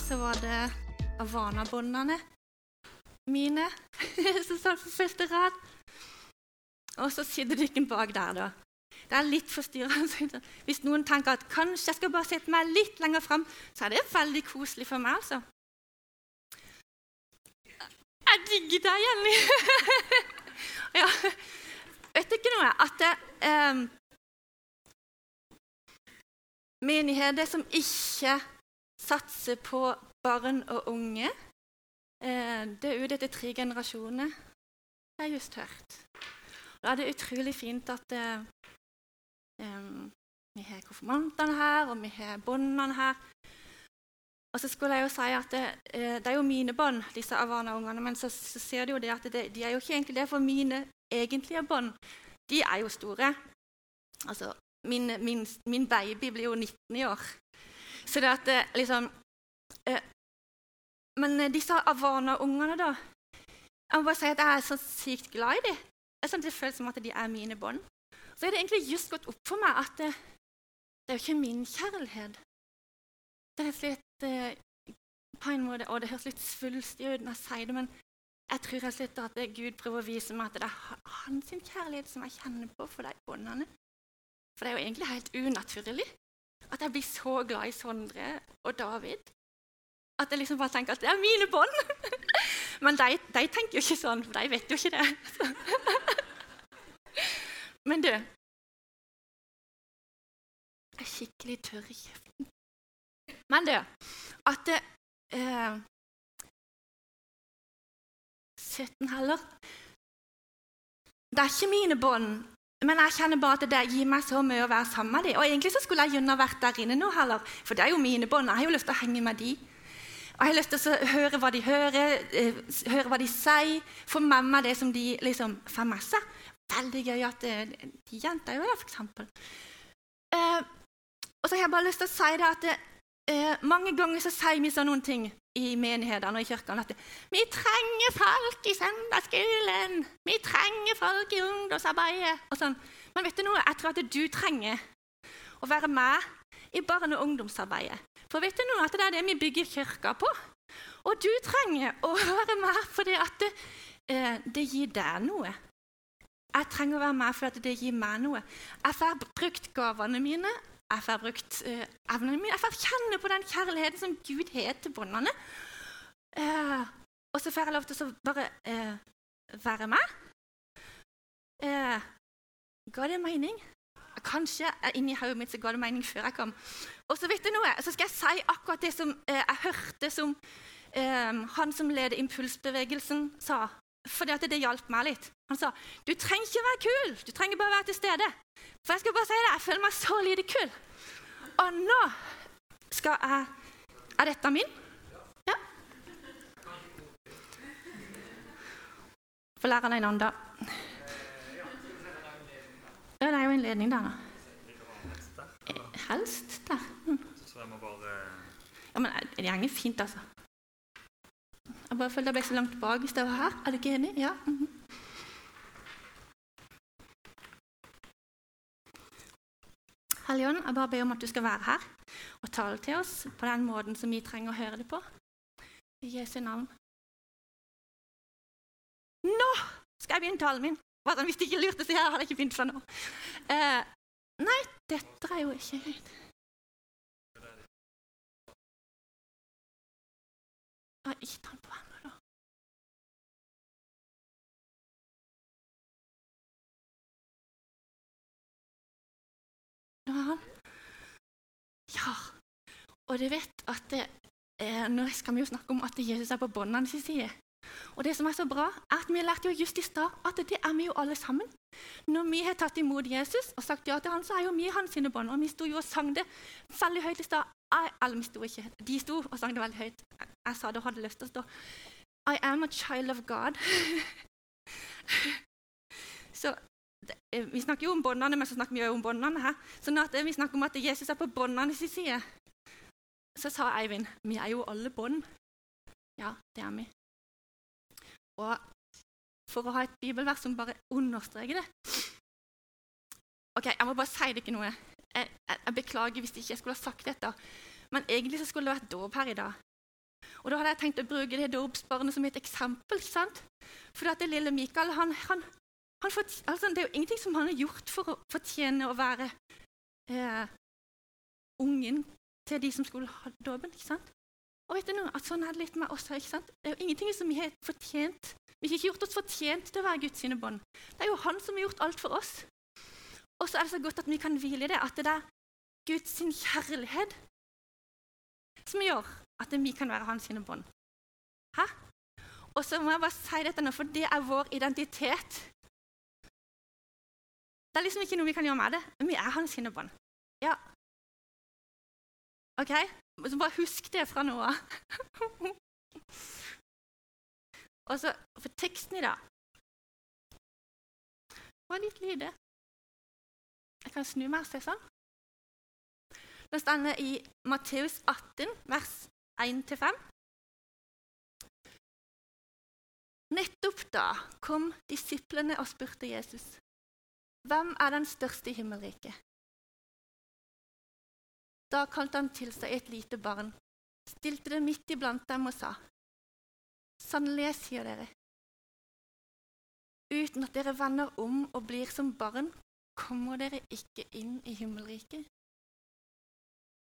så var det Havana-båndene mine som satt på første rad. Og så sitter bak der, da. Det er litt forstyrrende. Hvis noen tenker at kanskje jeg skal bare sette meg litt lenger fram, så er det veldig koselig for meg, altså. Jeg digger deg, Jenny! ja. Vet du ikke noe? At det, eh, menigheter som ikke satser på barn og unge, eh, det er ute etter tre generasjoner. Det har jeg just hørt. Da er det utrolig fint at Um, vi har konfirmantene her, og vi har båndene her. Og så skulle jeg jo si at det, det er jo mine bånd, disse Avana-ungene, men så, så, ser du jo det at det, de er jo ikke egentlig det, for mine egentlige bånd, de er jo store. Altså, min, min, min, baby blir jo 19 i år. Så det at liksom eh, Men disse Avana-ungene, da Jeg må bare si at jeg er så sykt glad i dem. Jeg synes Det føles som at de er mine bånd så er det egentlig just gått opp for meg at det, det er jo ikke min kjærlighet. Det er litt eh, på en måte, og det høres litt svulstig ut når jeg sier det, men jeg tror og slett at Gud prøver å vise meg at det er hans kjærlighet som jeg kjenner på for de båndene. For det er jo egentlig helt unaturlig at jeg blir så glad i Sondre og David. At jeg liksom bare tenker at det er mine bånd. Men de, de, tenker jo ikke sånn, for de vet jo ikke det. Men du Jeg er skikkelig tørr i kjeften. Men du At det, eh, 17 heller Det er ikke mine bånd, men jeg kjenner bare at det gir meg så mye å være sammen med dem. Og egentlig så skulle jeg gjerne vært der inne nå heller, for det er jo mine bånd. Jeg har jo lyst til å henge med dem. Og jeg har lyst til å høre hva de hører, eh, høre hva de sier, få med meg det som de liksom får med seg veldig gøy at de jenter gjør det, f.eks. Eh, og så har jeg bare lyst til å si det at eh, mange ganger så sier vi sånn noen ting i menighetene og i kirkene at vi trenger folk i søndagsskolen, vi trenger folk i ungdomsarbeidet og sånn. Men vet du noe? Jeg tror at du trenger å være med i barne- og ungdomsarbeidet. For vet du noe? At det er det vi bygger kirka på. Og du trenger å være med fordi at det, eh, det gir deg noe. Jeg trenger å være med fordi det gir meg noe. Jeg får brukt gavene mine, jeg får brukt uh, evnene mine. Jeg får kjenne på den kjærligheten som Gud har til båndene. Uh, og så får jeg lov til å bare uh, være med. ga det mening? Kanskje inni hodet mitt så ga det mening før jeg kom. Og så vet du noe, så skal jeg si akkurat det som jeg hørte som han som leder impulsbevegelsen, sa fordi at det hjalp meg litt. Han sa du trenger ikke være kul, du trenger bare være til stede. For jeg skal bare si det, jeg føler meg så lite kul. Og nå skal jeg Er dette min? Ja. Få lære deg annen, da. Ja, det er jo en ledning der, da. Helst der. Mm. Ja, men det går fint, altså. Jeg bare følte jeg ble så langt bak hvis jeg var her. Er du ikke enig? Ja. Mm -hmm. Helligånd, jeg bare ber om at du skal være her og tale til oss på den måten som vi trenger å høre det på. I Jesu navn. Nå skal jeg begynne talen min! Hvis de ikke lurte, så jeg hadde jeg ikke begynt fra nå. Uh, nei, dette er jo ikke høyt. Ikke ta den på ennå, da. Nå er han. Ja. Og du vet at det, eh, Nå skal vi jo snakke om at Jesus er på båndene sin side. Og det som er så bra, er at vi lærte jo just i stad at det er vi jo alle sammen. Når vi har tatt imot Jesus og sagt ja til han, så er jo vi hans sine bånd. Og vi sto jo og sang det veldig høyt i stad. Eller vi sto ikke. De sto og sang det veldig høyt. Jeg sa det og hadde lyst til å stå. I am a child of God. så det, eh, Vi snakker jo om båndene, men så snakker vi jo om båndene her. At eh, Vi snakker om at Jesus er på båndene side. Så sa Eivind vi er jo alle bånd. Ja, det er vi. Og for å ha et bibelvers som bare understreker det Ok, Jeg må bare si det ikke noe. Jeg, jeg, jeg beklager hvis ikke jeg skulle ha sagt dette. Men egentlig så skulle det vært dåp her i dag. Og da hadde jeg tenkt å bruke det dåpsbarnet som et eksempel. sant? For det lille Mikael han, han, han fort, altså, Det er jo ingenting som han har gjort for å fortjene å være eh, ungen til de som skulle ha dåpen. ikke sant? Og vet du noe, at Sånn er det litt med oss her. ikke sant? Det er jo ingenting som vi har fortjent. Vi har ikke gjort oss fortjent til å være Guds sine bånd. Det er jo Han som har gjort alt for oss. Og så er det så godt at vi kan hvile i det, at det er Guds kjærlighet som gjør at vi kan være hans sine bånd. Hæ? Og så må jeg bare si dette nå, for det er vår identitet. Det er liksom ikke noe vi kan gjøre med det. Vi er hans sine bånd. Ja. OK? Så bare husk det fra nå av. Og så for teksten i dag var litt lite. Jeg kan snu meg og se sånn. Det står i Matteus 18, vers 1-5. Nettopp da kom disiplene og spurte Jesus, 'Hvem er den største i himmelriket?' Da kalte han til seg et lite barn, stilte det midt iblant dem og sa, 'Sannelig, jeg sier dere, uten at dere vender om og blir som barn, kommer dere ikke inn i himmelriket.'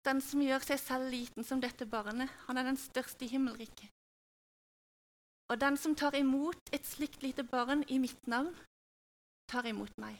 Den som gjør seg selv liten som dette barnet, han er den største i himmelriket. Og den som tar imot et slikt lite barn i mitt navn, tar imot meg.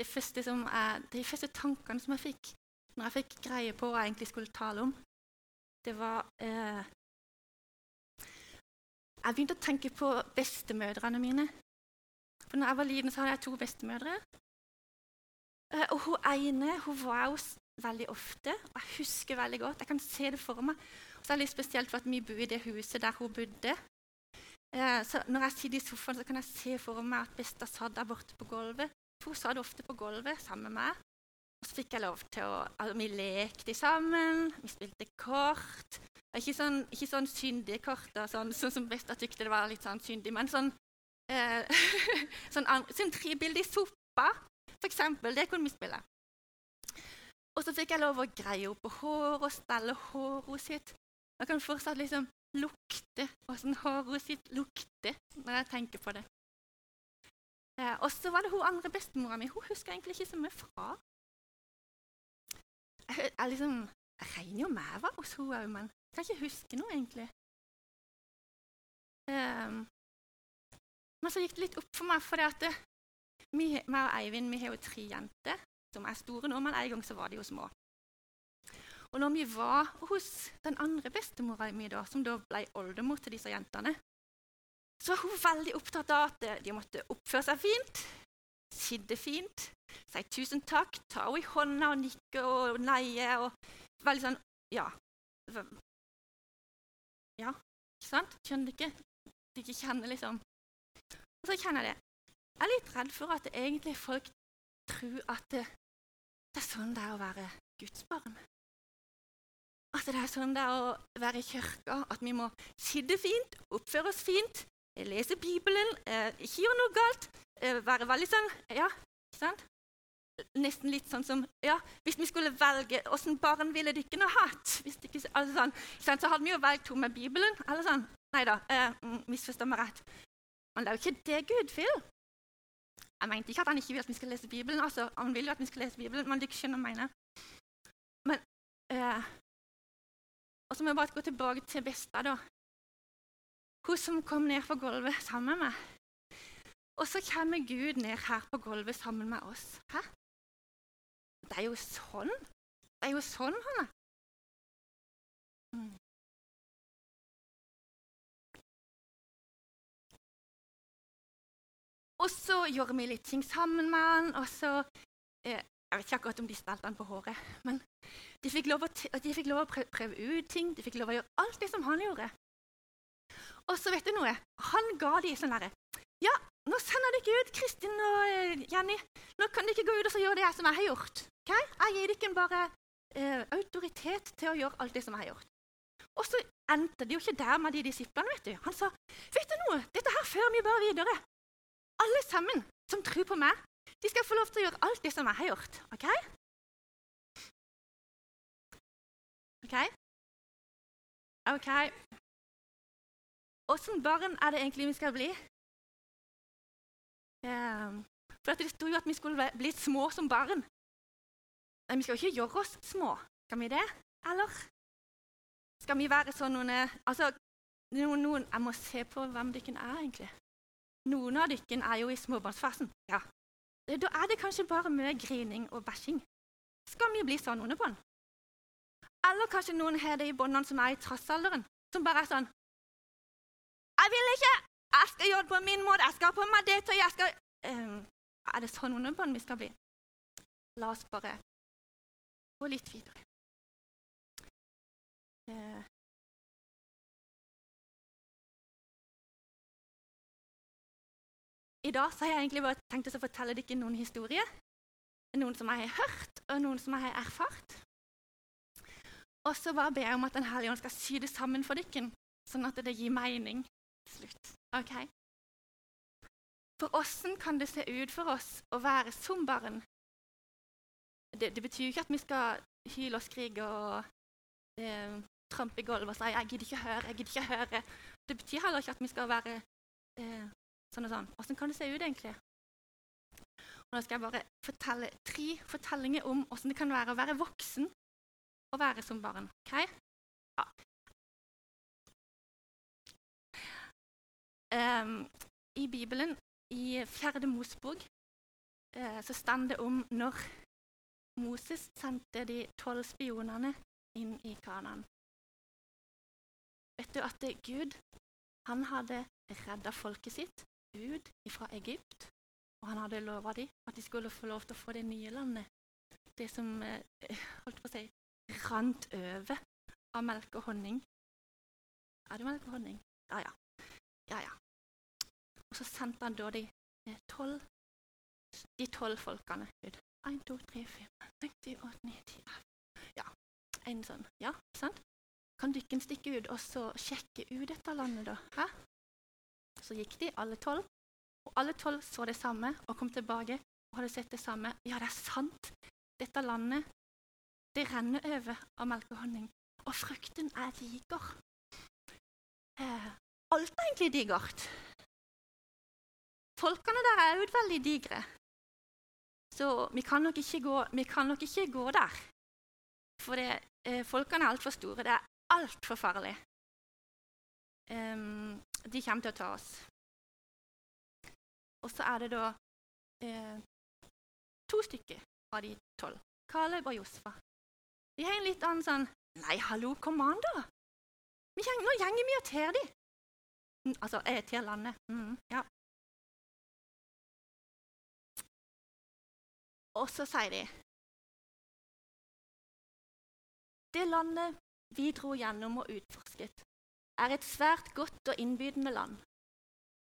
Det første er, de første tankene som jeg fikk når jeg fikk greie på hva jeg egentlig skulle tale om, det var eh, Jeg begynte å tenke på bestemødrene mine. For når jeg var liten, så hadde jeg to bestemødre. Eh, og hun ene hun var hos veldig ofte, og jeg husker veldig godt. Jeg kan se det for meg. Og så er det litt spesielt for at vi bor i det huset der hun bodde. Eh, så når jeg sitter i sofaen, så kan jeg se for meg at besta satt der borte på gulvet. Hun satt ofte på gulvet sammen med meg. Og så fikk jeg lov til å altså, Vi lekte sammen, vi spilte kort. Ikke sånn, ikke sånn syndige kort, sånn, sånn som Besta tykte det var litt sånn syndig, men sånn, eh, sånn, sånn i sopa, for eksempel. Det kunne vi spille. Og så fikk jeg lov å greie opp på håret og stelle håret sitt. Jeg kan fortsatt liksom lukte åssen håret sitt lukter når jeg tenker på det. Eh, og så var det hun andre bestemora mi. Hun husker egentlig ikke så mye fra. Jeg, liksom, jeg regner jo med jeg var hos henne òg, men jeg kan ikke huske noe, egentlig. Um, men så gikk det litt opp for meg, for at vi, meg og Eivind vi har jo tre jenter som er store nå, men en gang så var de jo små. Og når vi var hos den andre bestemora mi, da, som da ble oldemor til disse jentene, så var hun veldig opptatt av at de måtte oppføre seg fint, sitte fint, si tusen takk, ta henne i hånda og nikke og neie og Veldig sånn Ja. Ja, ikke sant? Skjønner du ikke? Du ikke kjenner, liksom. Og så kjenner jeg det. Jeg er litt redd for at egentlig folk tror at det, det er sånn det er å være Guds barn. At det er sånn det er å være i kirka, at vi må sitte fint, oppføre oss fint, lese Bibelen, eh, ikke gjøre noe galt, eh, være veldig sånn Ja, ikke sant? nesten litt sånn som ja, Hvis vi skulle velge åssen barn ville dere nå hatt? Ikke, altså sånn, så hadde vi jo valgt henne med Bibelen. eller sånn. Nei da, eh, mm, misforstå meg rett. Men det er jo ikke det Gud vil. Jeg mente ikke at han ikke vil at vi skal lese Bibelen. altså Han vil jo at vi skal lese Bibelen, men dere skjønner mener. Men eh, Og så må jeg bare gå tilbake til Besta, da. Hun som kom ned på gulvet sammen med meg. Og så kommer Gud ned her på gulvet sammen med oss. Hæ? Det er jo sånn. Det er jo sånn han er. Mm. Og så gjorde vi litt ting sammen med han, og så eh, Jeg vet ikke akkurat om de stelte han på håret, men de fikk lov å, de fikk lov å prøve, prøve, ut ting. De fikk lov å gjøre alt det som han gjorde. Og så vet du noe? Han ga de sånn derre Ja, nå sender dere ut Kristin og eh, Jenny. Nå kan dere gå ut og gjøre det jeg som jeg har gjort. Okay? Jeg gir dere bare eh, autoritet til å gjøre alt det som jeg har gjort. Og så endte det jo ikke der med de disiplene. vet du. Han sa vet du noe, dette her fører vi bare videre. Alle sammen som tror på meg, de skal få lov til å gjøre alt det som jeg har gjort. OK? OK? OK. Åssen barn er det egentlig vi skal bli? Um, for Det sto jo at vi skulle bli små som barn. Men vi skal jo ikke gjøre oss små. Skal vi det? Eller skal vi være sånn noen Altså, noen, noen, Jeg må se på hvem dere er, egentlig. Noen av dere er jo i småbarnsfasen. Ja. Da er det kanskje bare mye grining og bæsjing. Skal vi bli sånn noen den? Eller kanskje noen har det i båndene som er i trassalderen, som bare er sånn 'Jeg vil ikke! Jeg skal gjøre det på min måte! Jeg skal ha på meg det tøyet! Jeg skal um, Er det sånn underbånd vi skal bli? La oss bare gå litt videre. Uh, I dag har jeg egentlig bare tenkt å fortelle dere noen historier. Noen som jeg har hørt, og noen som jeg har erfart. Og så bare ber jeg om at Den hellige ånd skal sy det sammen for dere, sånn at det gir mening slutt. Ok? For åssen kan det se ut for oss å være som barn? Det, det betyr ikke at vi skal hyle og skrike og eh, trampe i gulvet og si 'jeg gidder ikke høre', 'jeg gidder ikke høre'. Det betyr heller ikke at vi skal være eh, Sånn og sånn. Åssen kan det se ut, egentlig? Og Nå skal jeg bare fortelle tre fortellinger om åssen det kan være å være voksen og være som barn. Okay? Ja. Um, I Bibelen, i Fjerde Mosebok, uh, så står det om når Moses sendte de tolv spionene inn i Kanaan. Vet du at Gud han hadde redda folket sitt ut fra Egypt. Og han hadde lova dem at de skulle få lov til å få det nye landet. Det som uh, holdt på å si, rant over av melk og honning. Er det melk og honning? Ja, ja. Ja, ja. Og så sendte han da de eh, tolv de tolv folkene ut. Én, to, tre, fire, seks, syv, åtte, ni, ti Ja, en sånn. Ja, sant? Kan dere stikke ut og så sjekke ut dette landet, da? Hæ? Så gikk de, alle tolv, og alle tolv så det samme og kom tilbake og hadde sett det samme. Ja, det er sant. Dette landet, det renner over av melk og honning. Og frukten er diger. Eh, alt er egentlig digert. Folkene der er òg veldig digre. Så vi kan nok ikke gå, nok ikke gå der. For det, eh, folkene er altfor store. Det er altfor farlig. Um, de kommer til å ta oss. Og så er det da eh, to stykker av de tolv. Caleb og Josfa. De har en litt annen sånn Nei, hallo, kom an, da! Nå gjenger vi og ter de. Altså, jeg til landet. Mm, ja. Og så sier de Det landet vi dro gjennom og utforsket, er et svært godt og innbydende land.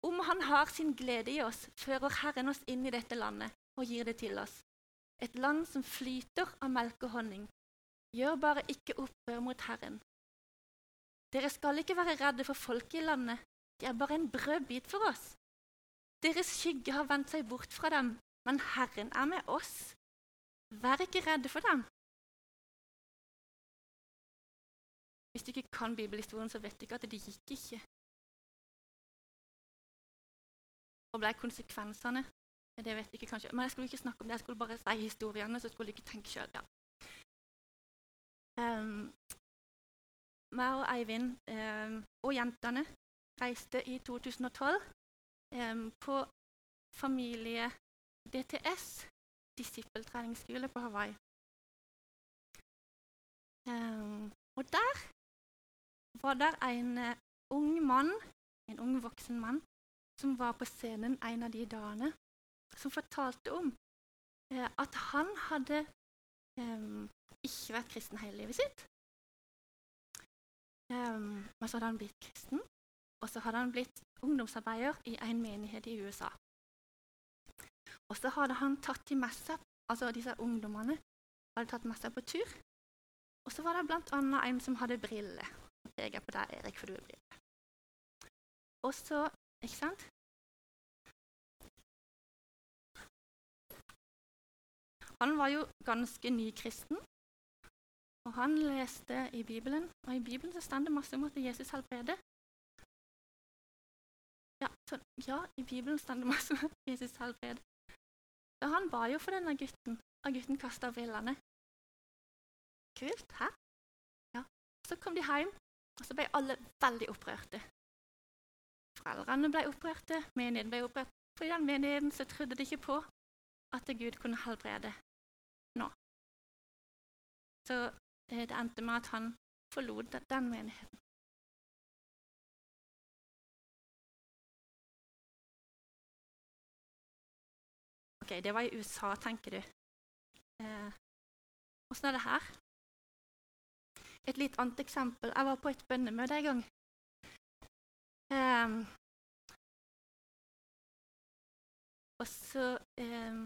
Om Han har sin glede i oss, fører Herren oss inn i dette landet og gir det til oss. Et land som flyter av melk og honning. Gjør bare ikke opprør mot Herren. Dere skal ikke være redde for folket i landet, de er bare en brødbit for oss. Deres skygge har vendt seg bort fra dem, men Herren er med oss. Vær ikke redde for dem. Hvis du ikke kan bibelhistorien, så vet du ikke at det gikk ikke. Og ble konsekvensene Det vet du ikke kanskje. Men jeg skulle ikke snakke om det, jeg skulle bare si historiene, så skulle du ikke tenke sjøl. Ja. Um, meg og Eivind um, og jentene reiste i 2012 um, på familie DTS, disippeltreningsskole på Hawaii. og der var det en uh, ung mann, en ung voksen mann, som var på scenen en av de dagene, som fortalte om uh, at han hadde um, ikke vært kristen hele livet sitt. Um, men så hadde han blitt kristen, og så hadde han blitt ungdomsarbeider i en menighet i USA. Og så hadde han tatt de med seg, altså disse ungdommene hadde tatt med seg på tur Og så var det bl.a. en som hadde briller. Jeg peker på deg, Erik, for du har briller. Og så Ikke sant? Han var jo ganske nykristen, og han leste i Bibelen. Og i Bibelen så står det masse om at Jesus helbreder. Ja, så, ja, i Bibelen står det masse om Jesus helbred. Så han ba jo for denne gutten, og gutten kasta brillene. Kult. Hæ? Ja. Så kom de hjem, og så ble alle veldig opprørte. Foreldrene ble opprørte, menigheten ble opprørt. For i den menigheten så trodde de ikke på at Gud kunne helbrede nå. Så eh, det endte med at han forlot den menigheten. Ok, det var i USA, tenker du. Eh, er det her? Et litt annet eksempel. Jeg var på et bønnemøte en gang. Um, og så um,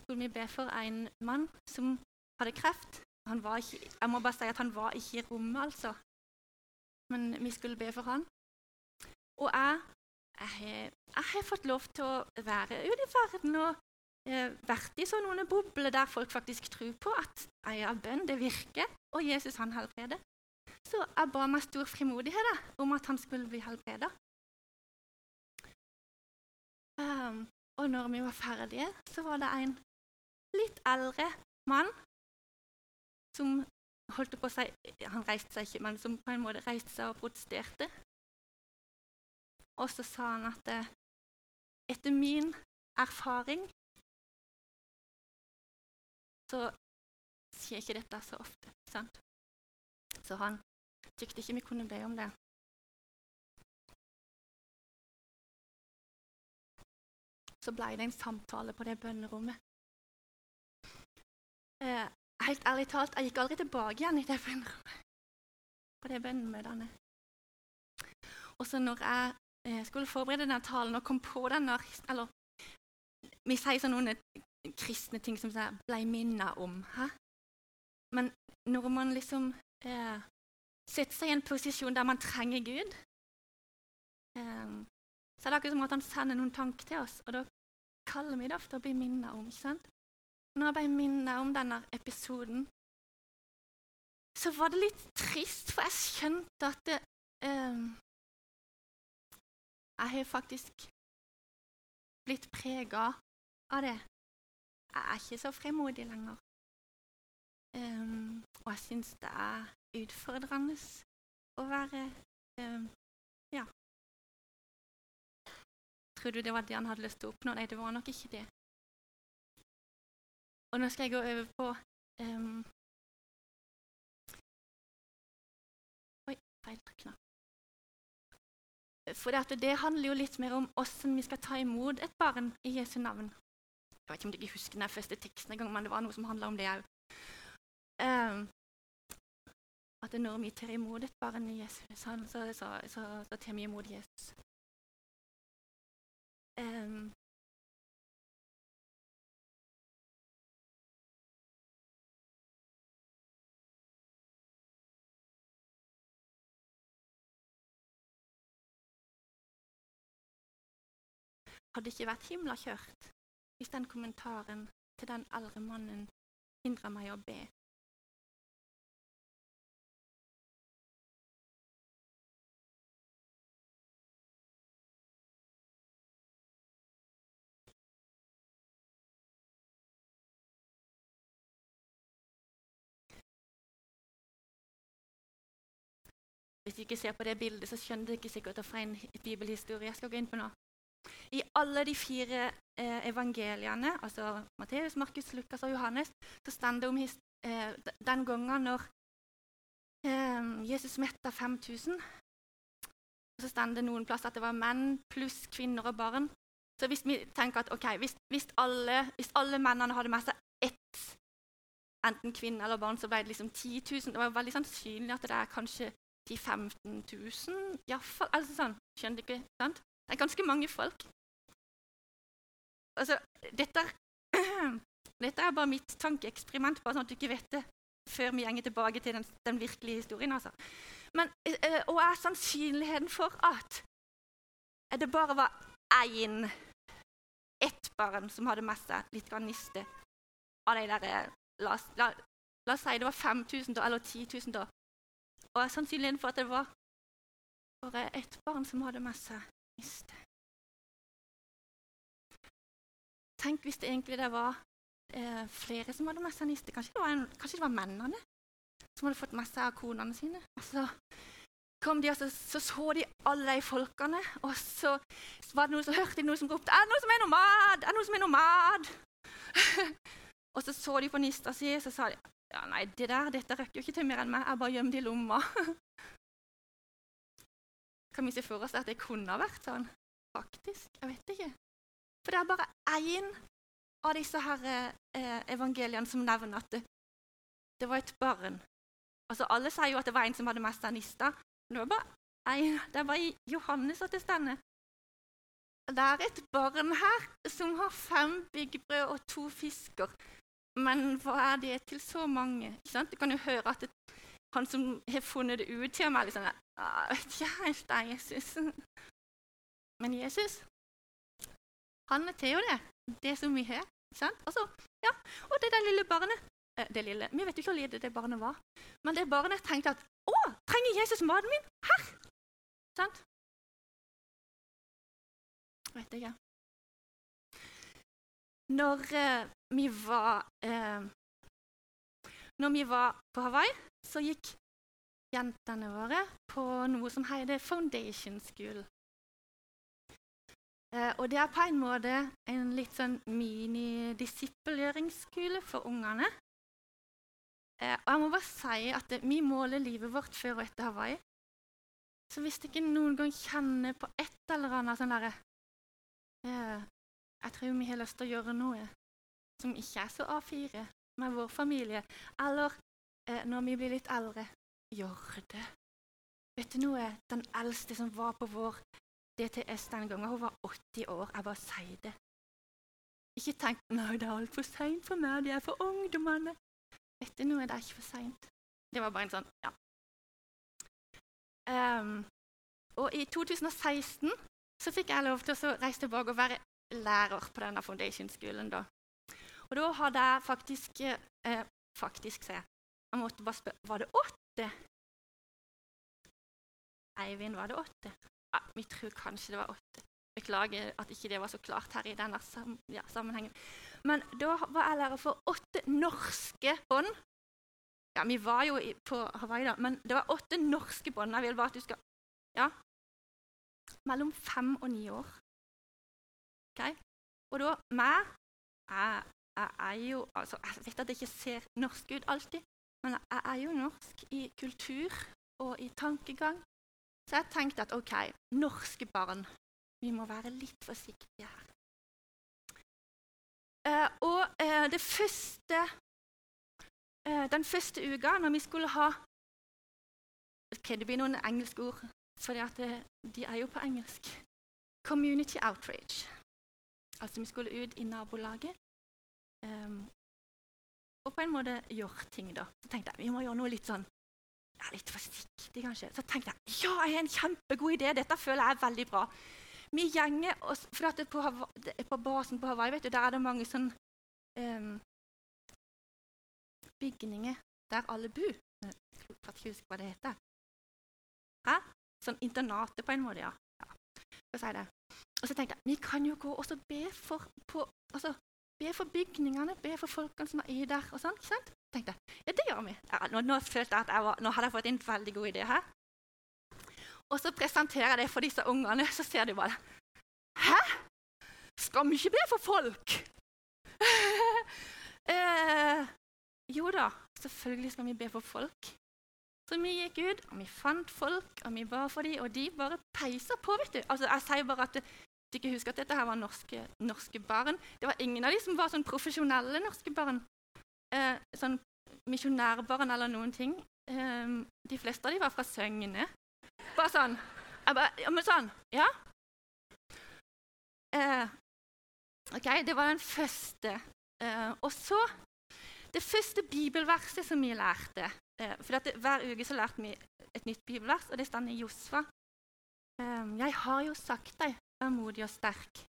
skulle vi be for en mann som hadde kreft. Ikke, jeg må bare si at han var ikke i rommet, altså. Men vi skulle be for han. Og jeg, jeg, har fått lov til å være ute i verden og eh, vært i sånne bobler der folk faktisk tror på at ja, bønn det virker, og Jesus han helbreder. Så jeg ba meg stor frimodighet da, om at han skulle bli helbreda. Um, og når vi var ferdige, så var det en litt eldre mann som holdt på å si Han reiste seg ikke, men som på en måte reiste seg og protesterte. Og så sa han at eh, etter min erfaring så skjer ikke dette så ofte. sant? Så han tykte ikke vi kunne be om det. Så ble det en samtale på det bønnerommet. Eh, helt ærlig talt, jeg gikk aldri tilbake igjen i det bønnerommet. På det bønnemøtene. Og så når jeg eh, skulle forberede denne talen og kom på den Eller vi sier sånn noen kristne ting som jeg ble minnet om. Hæ? Men når man liksom eh, setter seg i en posisjon der man trenger Gud, eh, så er det akkurat som at han sender noen tanker til oss, og da kaller vi det ofte å bli minnet om. ikke sant? Når jeg ble minnet om denne episoden, så var det litt trist, for jeg skjønte at det, eh, jeg har faktisk blitt prega av det. Jeg er ikke så fremodig lenger. Um, og jeg syns det er utfordrende å være um, Ja. Tror du det var det han hadde lyst til å oppnå? Nei, det var nok ikke det. Og nå skal jeg gå over på um, Oi, feil knapp. For det, det handler jo litt mer om hvordan vi skal ta imot et barn i Jesu navn. Jeg vet ikke om dere husker den første teksten en gang, men det var noe som handla om det òg. Um, ehm, at når vi tar imot et barn i Jesus, så, så, så, så tar vi imot Jesus. Um, hadde ikke vært himla kjørt hvis den kommentaren til den eldre mannen hindra meg å be. Hvis du ikke ser på det bildet, så skjønner du ikke sikkert hvorfor en bibelhistorie jeg skal gå inn på nå. I alle de fire eh, evangeliene, altså Matteus, Markus, Lukas og Johannes, så står det om eh, den gangen når eh, Jesus metta 5000. Så står det noen plass at det var menn pluss kvinner og barn. Så hvis vi tenker at okay, hvis, hvis, alle, hvis alle mennene hadde med seg ett, enten kvinne eller barn, så ble det liksom 10 000. Det var veldig sannsynlig at det er kanskje 10 000-15 000. Iallfall. Altså sånn, skjønner du ikke? sant? Det er ganske mange folk. Altså, dette, dette er bare mitt tankeeksperiment, bare sånn at du ikke vet det. før vi går tilbake til den, den virkelige historien. Altså. Men, eh, og er sannsynligheten for at det bare var én, ett barn som hadde med seg litt niste av de der eh, la, la, la, oss si det var 5000 da, eller 10 000 da. Og sannsynligheten for at det var bare ett barn som hadde med seg niste. Tenk hvis det egentlig det var eh, flere som hadde niste. Kanskje det var, en, kanskje det var mennene som hadde fått med seg konene sine. Altså, de, altså, så så de alle de folkene, og så var det noen som hørte noen som ropte 'Er det noen som er nomad?' Er det noen som er nomad? og så så de på nista si, og så sa de ja, nei, det der, dette røkker jo ikke til mer enn meg. Jeg bare gjemmer det i lomma. kan vi se for oss at det kunne ha vært sånn? Faktisk. Jeg vet ikke. For det er bare én av disse her, eh, evangeliene som nevner at det, det, var et barn. Altså, Alle sier jo at det var en som hadde mest anista. nista. Men det var bare én. Det var i Johannes at det stender. Det er et barn her som har fem byggbrød og to fisker. Men hva er det til så mange? Du kan jo høre at det, han som har funnet det ut til meg, liksom, jeg vet ikke helt, er Jesus. Men Jesus han er jo det. Det som vi har. Altså, ja. Og det der lille barnet eh, det lille, Vi vet jo ikke hvor lite det barnet var. Men det barnet tenkte at å, trenger Jesus maten min? Her! Sant? Vet ikke. Når eh, vi var eh, Når vi var på Hawaii, så gikk jentene våre på noe som heter Foundation School. Eh, og det er på en måte en litt sånn mini-disippelgjøringsskole for ungene. Eh, og jeg må bare si at vi måler livet vårt før og etter Hawaii. Så hvis ikke noen gang kjenner på et eller annet sånn derre eh, Jeg tror vi har lyst til å gjøre noe som ikke er så A4 med vår familie, eller eh, når vi blir litt eldre gjør det. Vet du noe? Den eldste som var på vår DTS den gangen, hun var 80 år. Jeg bare sier det. Ikke tenk nei, det er altfor seint for meg, det er for ungdommene. Vet du nå er det ikke for seint. Det var bare en sånn ja. Um, og i 2016 så fikk jeg lov til å reise tilbake og være lærer på denne foundation-skolen. da. Og da hadde jeg faktisk eh, Faktisk, sier jeg. Jeg måtte bare spørre Var det åtte? Eivind, var det åtte? Ja, vi tror kanskje det var åtte. Beklager at ikke det var så klart her i denne sam ja, sammenhengen. Men da var jeg lærer for åtte norske bånd. Ja, vi var jo i, på Hawaii, da, men det var åtte norske bånd. Jeg vil bare at du skal Ja. Mellom fem og ni år. Ok? Og da meg jeg, jeg er jo altså, Jeg vet at jeg ikke ser norsk ut alltid, men jeg er jo norsk i kultur og i tankegang. Så jeg tenkte at ok, norske barn, vi må være litt forsiktige her. Uh, og uh, det første, uh, den første uka, når vi skulle ha ok, Det blir noen engelske ord, for de er jo på engelsk. Community outrage. Altså vi skulle ut i nabolaget um, og på en måte gjøre ting. da. Så tenkte jeg vi må gjøre noe litt sånn ja, litt forsiktig, kanskje. Så tenkte jeg ja, jeg har en kjempegod idé. Dette føler jeg er veldig bra. Vi gjenger oss, for på, på, basen på Hawaii vet du, der er det mange sånn um, bygninger der alle bor. Jeg kan ikke huske hva det heter. Hæ? Sånn internatet, på en måte, ja. ja. Og så tenkte jeg vi kan jo gå og be for på, altså, Be for bygningene, be for folkene som er i der. og sånn, ikke sant? Tenkte ja, det gjør vi. Ja, nå, nå, følte jeg at jeg var, nå hadde jeg fått en veldig god idé her. Og så presenterer jeg det for disse ungene, så ser de bare Hæ? Skal vi ikke be for folk? eh, jo da, selvfølgelig skal vi be for folk. Så vi gikk ut, og vi fant folk, og vi ba for dem, og de bare peisa på. vet du. Altså, Jeg sier bare at ikke husker at dette her var norske, norske, barn. Det var ingen av de som var sånn profesjonelle norske barn. Eh, sånn misjonærbarn eller noen ting. Eh, de fleste av de var fra Søgne. Bare sånn. Jeg bare, ja, men sånn, ja. Eh, ok, Det var den første. Eh, og så Det første bibelverset som vi lærte eh, for det, Hver uke så lærte vi et nytt bibelvers, og det står i Josfa. Eh, jeg har jo sagt deg, vær modig og sterk.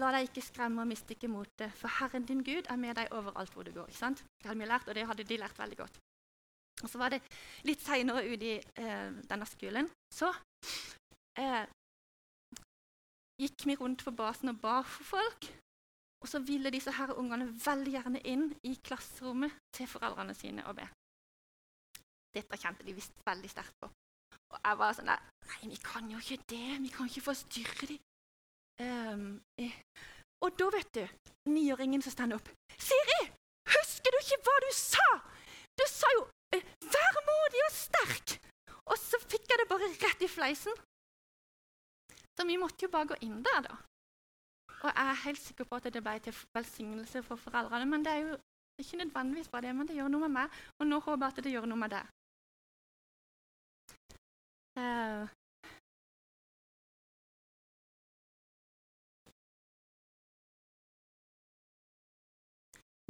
La deg ikke skremme og miste ikke motet, for Herren din Gud er med deg overalt hvor du går. ikke sant? Det hadde vi lært, og det hadde de lært veldig godt. Og Så var det litt seinere ute i eh, denne skolen. Så eh, gikk vi rundt på basen og bar for folk. Og så ville disse her ungene veldig gjerne inn i klasserommet til foreldrene sine og be. Dette kjente de visst veldig sterkt på. Og jeg var sånn der Nei, vi kan jo ikke det. Vi kan ikke forstyrre dem. Um, eh. Og da, vet du, niåringen som står opp. Siri, husker du ikke hva du sa? Du sa jo eh, 'vær modig og sterk'. Og så fikk jeg det bare rett i fleisen. Så vi måtte jo bare gå inn der, da. Og jeg er helt sikker på at det ble til velsignelse for foreldrene. Men det er jo ikke nødvendigvis bare det, men det gjør noe med meg. Og nå håper jeg at det gjør noe med deg. Uh,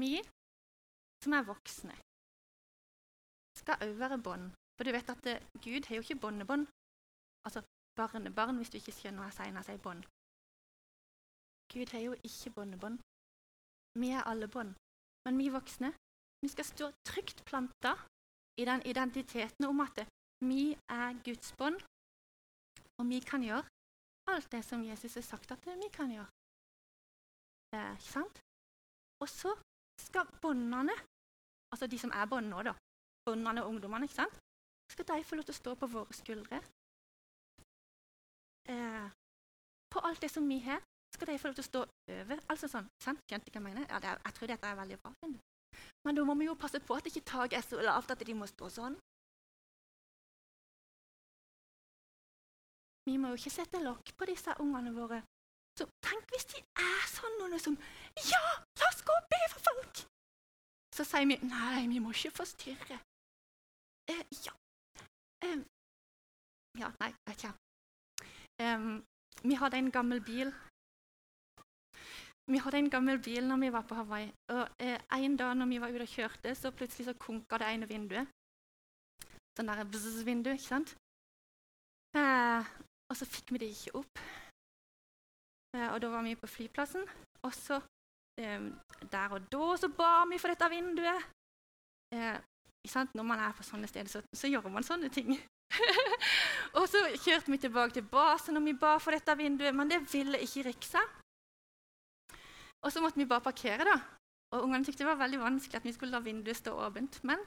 vi som er voksne, skal òg være bånd. For du vet at det, Gud har jo ikke båndebånd. Altså barnebarn, hvis du ikke skjønner hva jeg sier når jeg sier bånd. Gud har jo ikke båndebånd. Vi er alle bånd. Men vi voksne vi skal stå trygt planta i den identiteten om at vi er Guds bånd, og vi kan gjøre alt det som Jesus har sagt at vi kan gjøre. Eh, ikke sant? Og så skal båndene, altså de som er bånd nå, da, båndene og ungdommene, ikke sant? skal de få lov til å stå på våre skuldre. Eh, på alt det som vi har, skal de få lov til å stå over. Altså sånn, sant? Skjønte hva jeg mener? Ja, er, jeg tror dette er veldig bra. Men da må vi jo passe på at ikke taket er så lavt at de må stå sånn. Vi må jo ikke sette lokk på disse ungene våre. Så tenk hvis de er sånn noen som Ja, la oss gå og be for folk! Så sier vi nei, vi må ikke forstyrre. Eh, ja. Eh, ja, nei, vet ikke. Um, vi hadde en gammel bil. Vi hadde en gammel bil når vi var på Hawaii. Og eh, En dag når vi var ute og kjørte, så plutselig så konka det ene vinduet. Sånn der bzz-vindu, ikke sant? Eh, og så fikk vi det ikke opp. Eh, og da var vi på flyplassen. Og så eh, der og da så ba vi for dette vinduet. Eh, når man er på sånne steder, så, så gjør man sånne ting. og så kjørte vi tilbake til basen og vi ba for dette vinduet, men det ville ikke Riksa. Og så måtte vi bare parkere, da. Og Ungene syntes det var veldig vanskelig at vi skulle la vinduet stå åpent. Men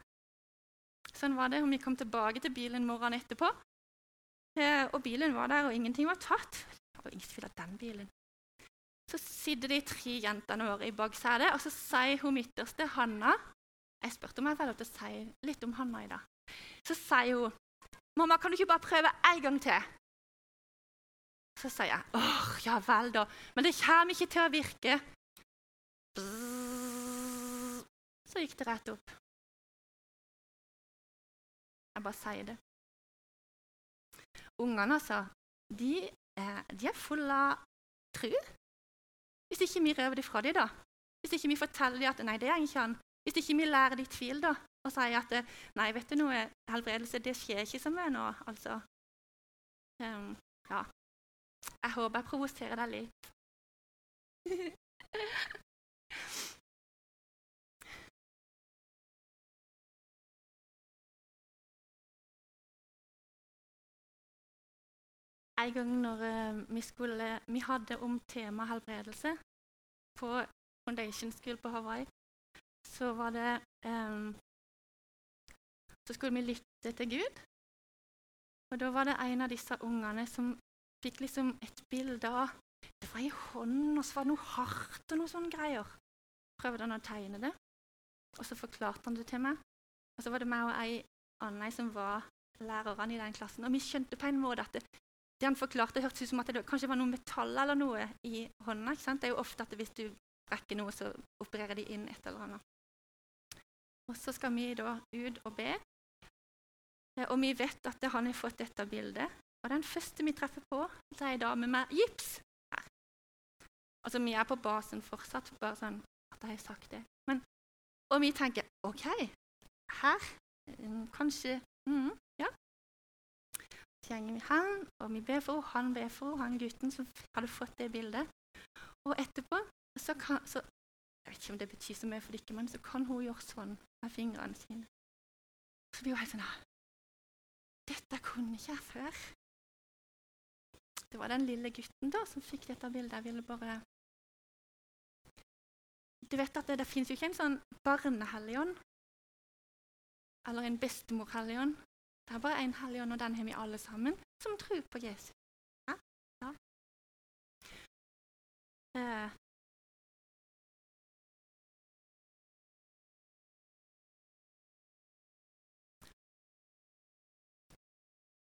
sånn var det. Og vi kom tilbake til bilen morgenen etterpå. Eh, og bilen var der, og ingenting var tatt. Det var ingen tvil av den bilen. Så sitter de tre jentene våre i baksetet, og så sier hun midterste, Hanna Jeg spurte om jeg fikk lov til å si litt om Hanna i dag. Så sier hun 'Mamma, kan du ikke bare prøve en gang til?' Så sier jeg, 'Åh, ja vel, da. Men det kommer ikke til å virke.' Så gikk det rett opp. Jeg bare sier det. Ungene, altså, de de er fulle av tro. Hvis ikke vi røver det fra dem, da. Hvis ikke vi forteller dem at nei, det er ikke han. Hvis ikke vi lærer dem tvil, da og sier at nei, vet du noe, helbredelse det skjer ikke som er nå. Altså, um, ja. Jeg håper jeg provoserer deg litt. en gang når uh, vi, skulle, vi hadde om tema helbredelse på Foundation School på Hawaii, så var det um, så skulle vi lytte til Gud. Og da var det en av disse ungene som fikk liksom et bilde av Det var i hånden, og så var det noe hardt og noe sånne greier. Prøvde han å tegne det, og så forklarte han det til meg. Og så var det meg og ei anna som var lærerne i den klassen. Og vi skjønte på en måte at det, han forklarte, hørtes ut som at det kanskje var noe metall eller noe i hånda. Det er jo ofte at hvis du brekker noe, så opererer de inn et eller annet. Og så skal vi da ut og be. Eh, og vi vet at han har fått dette bildet. Og den første vi treffer på, det er ei dame med gips. her. Altså, Vi er på basen fortsatt, bare sånn at jeg har sagt det. Men Og vi tenker OK, her mm, Kanskje mm, Så vi han, og vi ber for henne, han ber for henne, han gutten som hadde fått det bildet. Og etterpå så kan så, Jeg vet ikke om det betyr så mye for dere, men så kan hun gjøre sånn med fingrene sine. Så blir hun helt sånn Dette kunne ikke jeg før. Det var den lille gutten da som fikk dette bildet. Jeg ville bare Du vet at det, det finnes jo ikke en sånn barnehelligånd eller en bestemorhelligånd. Det er bare én helligånd, og den har vi alle sammen, som tror på Jesus. Ja? ja. Eh.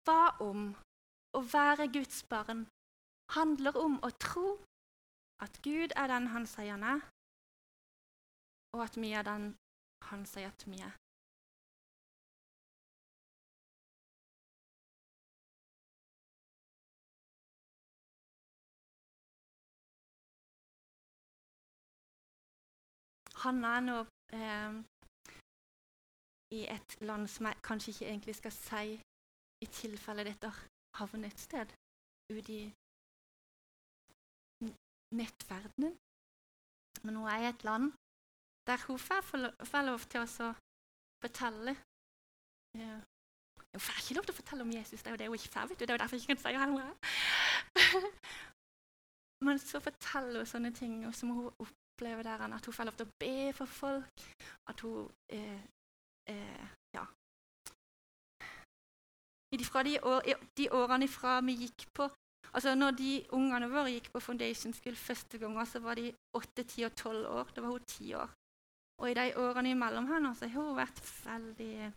Hva om å være Guds barn handler om å tro at Gud er den han sier han er, og at vi er den han sier at vi er. Han er nå eh, i et land som jeg kanskje ikke egentlig skal si i tilfelle dette havner et sted ute i nettverdenen. Men hun er i et land der hun får lov til å fortelle ja. Hun får ikke lov til å fortelle om Jesus, det er jo det hun ikke får. vet du. Det er jo derfor jeg ikke kan si hvem hun er. Men så forteller hun sånne ting som hun opplever der, at hun får lov til å be for folk. At hun eh, eh, ja, fra de, år, de årene fra vi gikk på altså Når de ungene våre gikk på Foundation School første gang, så var de 8, 10 og 12 år. Da var hun 10 år. Og i de årene imellom her nå, så har hun vært veldig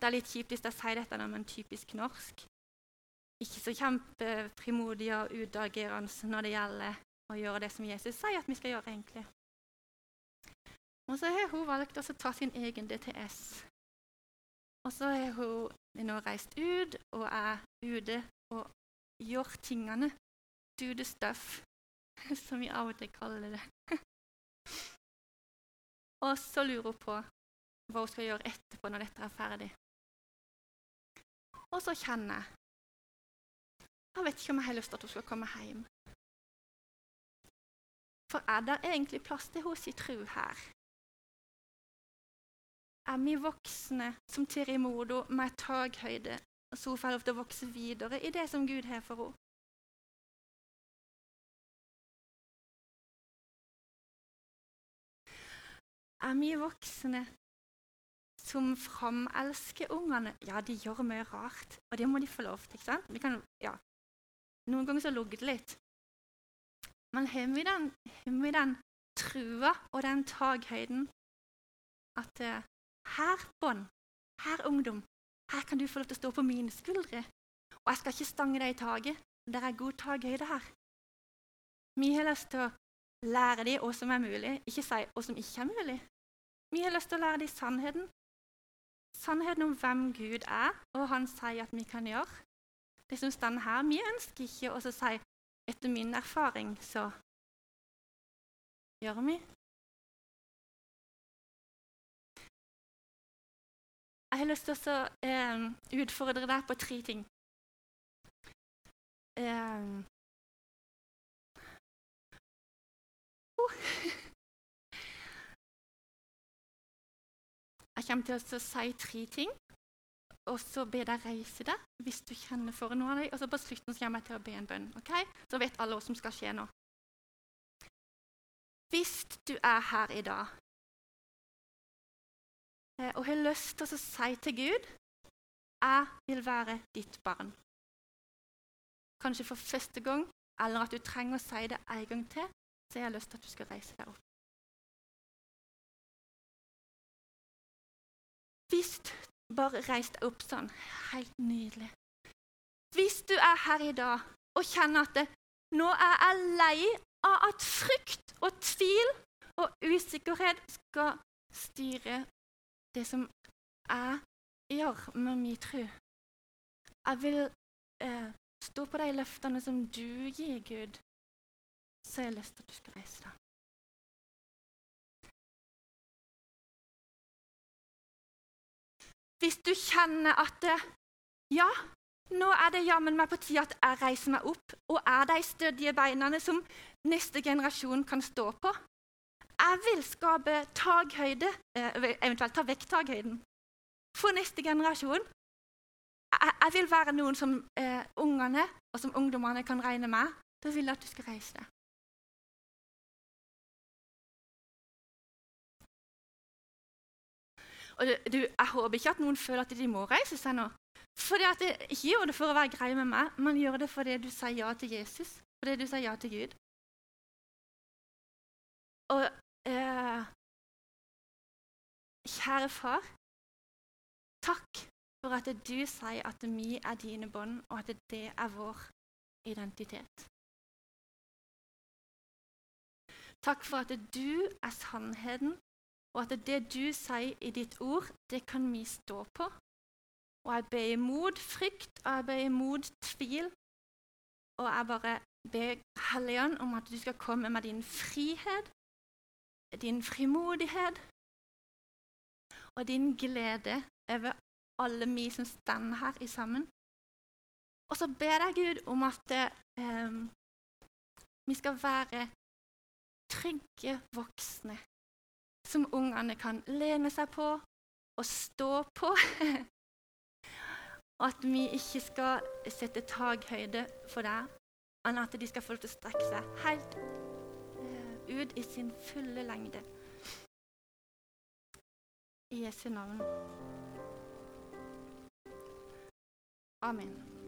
Det er litt kjipt hvis jeg sier dette, men typisk norsk. Ikke så kjempefrimodig og utagerende når det gjelder å gjøre det som Jesus sier at vi skal gjøre, egentlig. Og så har hun valgt å ta sin egen DTS og så har hun nå reist ut og er ute og gjør tingene. Do the stuff, som vi av og til kaller det. og så lurer hun på hva hun skal gjøre etterpå når dette er ferdig. Og så kjenner jeg Jeg vet ikke om jeg har lyst til at hun skal komme hjem. For er det egentlig plass til hos i tro her? er vi voksne som Tirimodo med takhøyde, så hun får lov til å vokse videre i det som Gud har for henne. Er vi voksne som framelsker ungene? Ja, de gjør mye rart, og det må de få lov til. ikke sant? Kan, ja. Noen ganger så lugger det litt. Men har vi den, har den trua og den takhøyden at uh, her, bånd, her, ungdom, her kan du få lov til å stå på mine skuldre. Og jeg skal ikke stange deg i taket. Det er god takhøyde her. Vi har lyst til å lære dem hva som er mulig, ikke si hva som ikke er mulig. Vi har lyst til å lære dem sannheten. Sannheten om hvem Gud er, og han sier at vi kan gjøre. Det som står her, Vi ønsker ikke å si etter min erfaring, så gjør vi. Jeg har lyst til å eh, utfordre deg på tre ting. Eh, Oh. Jeg kommer til å si tre ting, og så be deg reise deg hvis du kjenner for noe av dem. Og så på slutten så kommer jeg til å be en bønn. ok? Så vet alle hva som skal skje nå. Hvis du er her i dag Eh, og har lyst til å si til Gud jeg vil være ditt barn. Kanskje for første gang, eller at du trenger å si det en gang til, så har jeg lyst til at du skal reise deg opp. Hvis Bare reis deg opp sånn. Helt nydelig. Hvis du er her i dag og kjenner at det, nå er jeg lei av at frykt og tvil og usikkerhet skal styre det som jeg gjør med min tro. Jeg vil eh, stå på de løftene som du gir, Gud. Så jeg har lyst til at du skal reise deg. Hvis du kjenner at ja, nå er det jammen meg på tide at jeg reiser meg opp og er de stødige beina som neste generasjon kan stå på. Jeg vil skape takhøyde, eh, eventuelt ta vekk takhøyden, for neste generasjon. Jeg, jeg vil være noen som eh, ungene og som ungdommene kan regne med. Da vil jeg at du skal reise deg. Og du, Jeg håper ikke at noen føler at de må reise seg nå. At Ikke gjør det for å være grei med meg, men gjør det fordi du sier ja til Jesus. Fordi du sier ja til Gud. Og eh, Kjære far, takk for at du sier at vi er dine bånd, og at det er vår identitet. Takk for at du er sannheten, og at det du sier i ditt ord, det kan vi stå på. Og jeg ber imot frykt, og jeg ber imot tvil. Og jeg bare ber Helligånd om at du skal komme med din frihet, din frimodighet og din glede over alle vi som står her i sammen. Og så ber jeg Gud om at eh, vi skal være trygge voksne som ungene kan lene seg på og stå på. Og at vi ikke skal sette takhøyde for deg, men at de skal få lov til å strekke seg helt uh, ut i sin fulle lengde. I Jesu navn. Amen.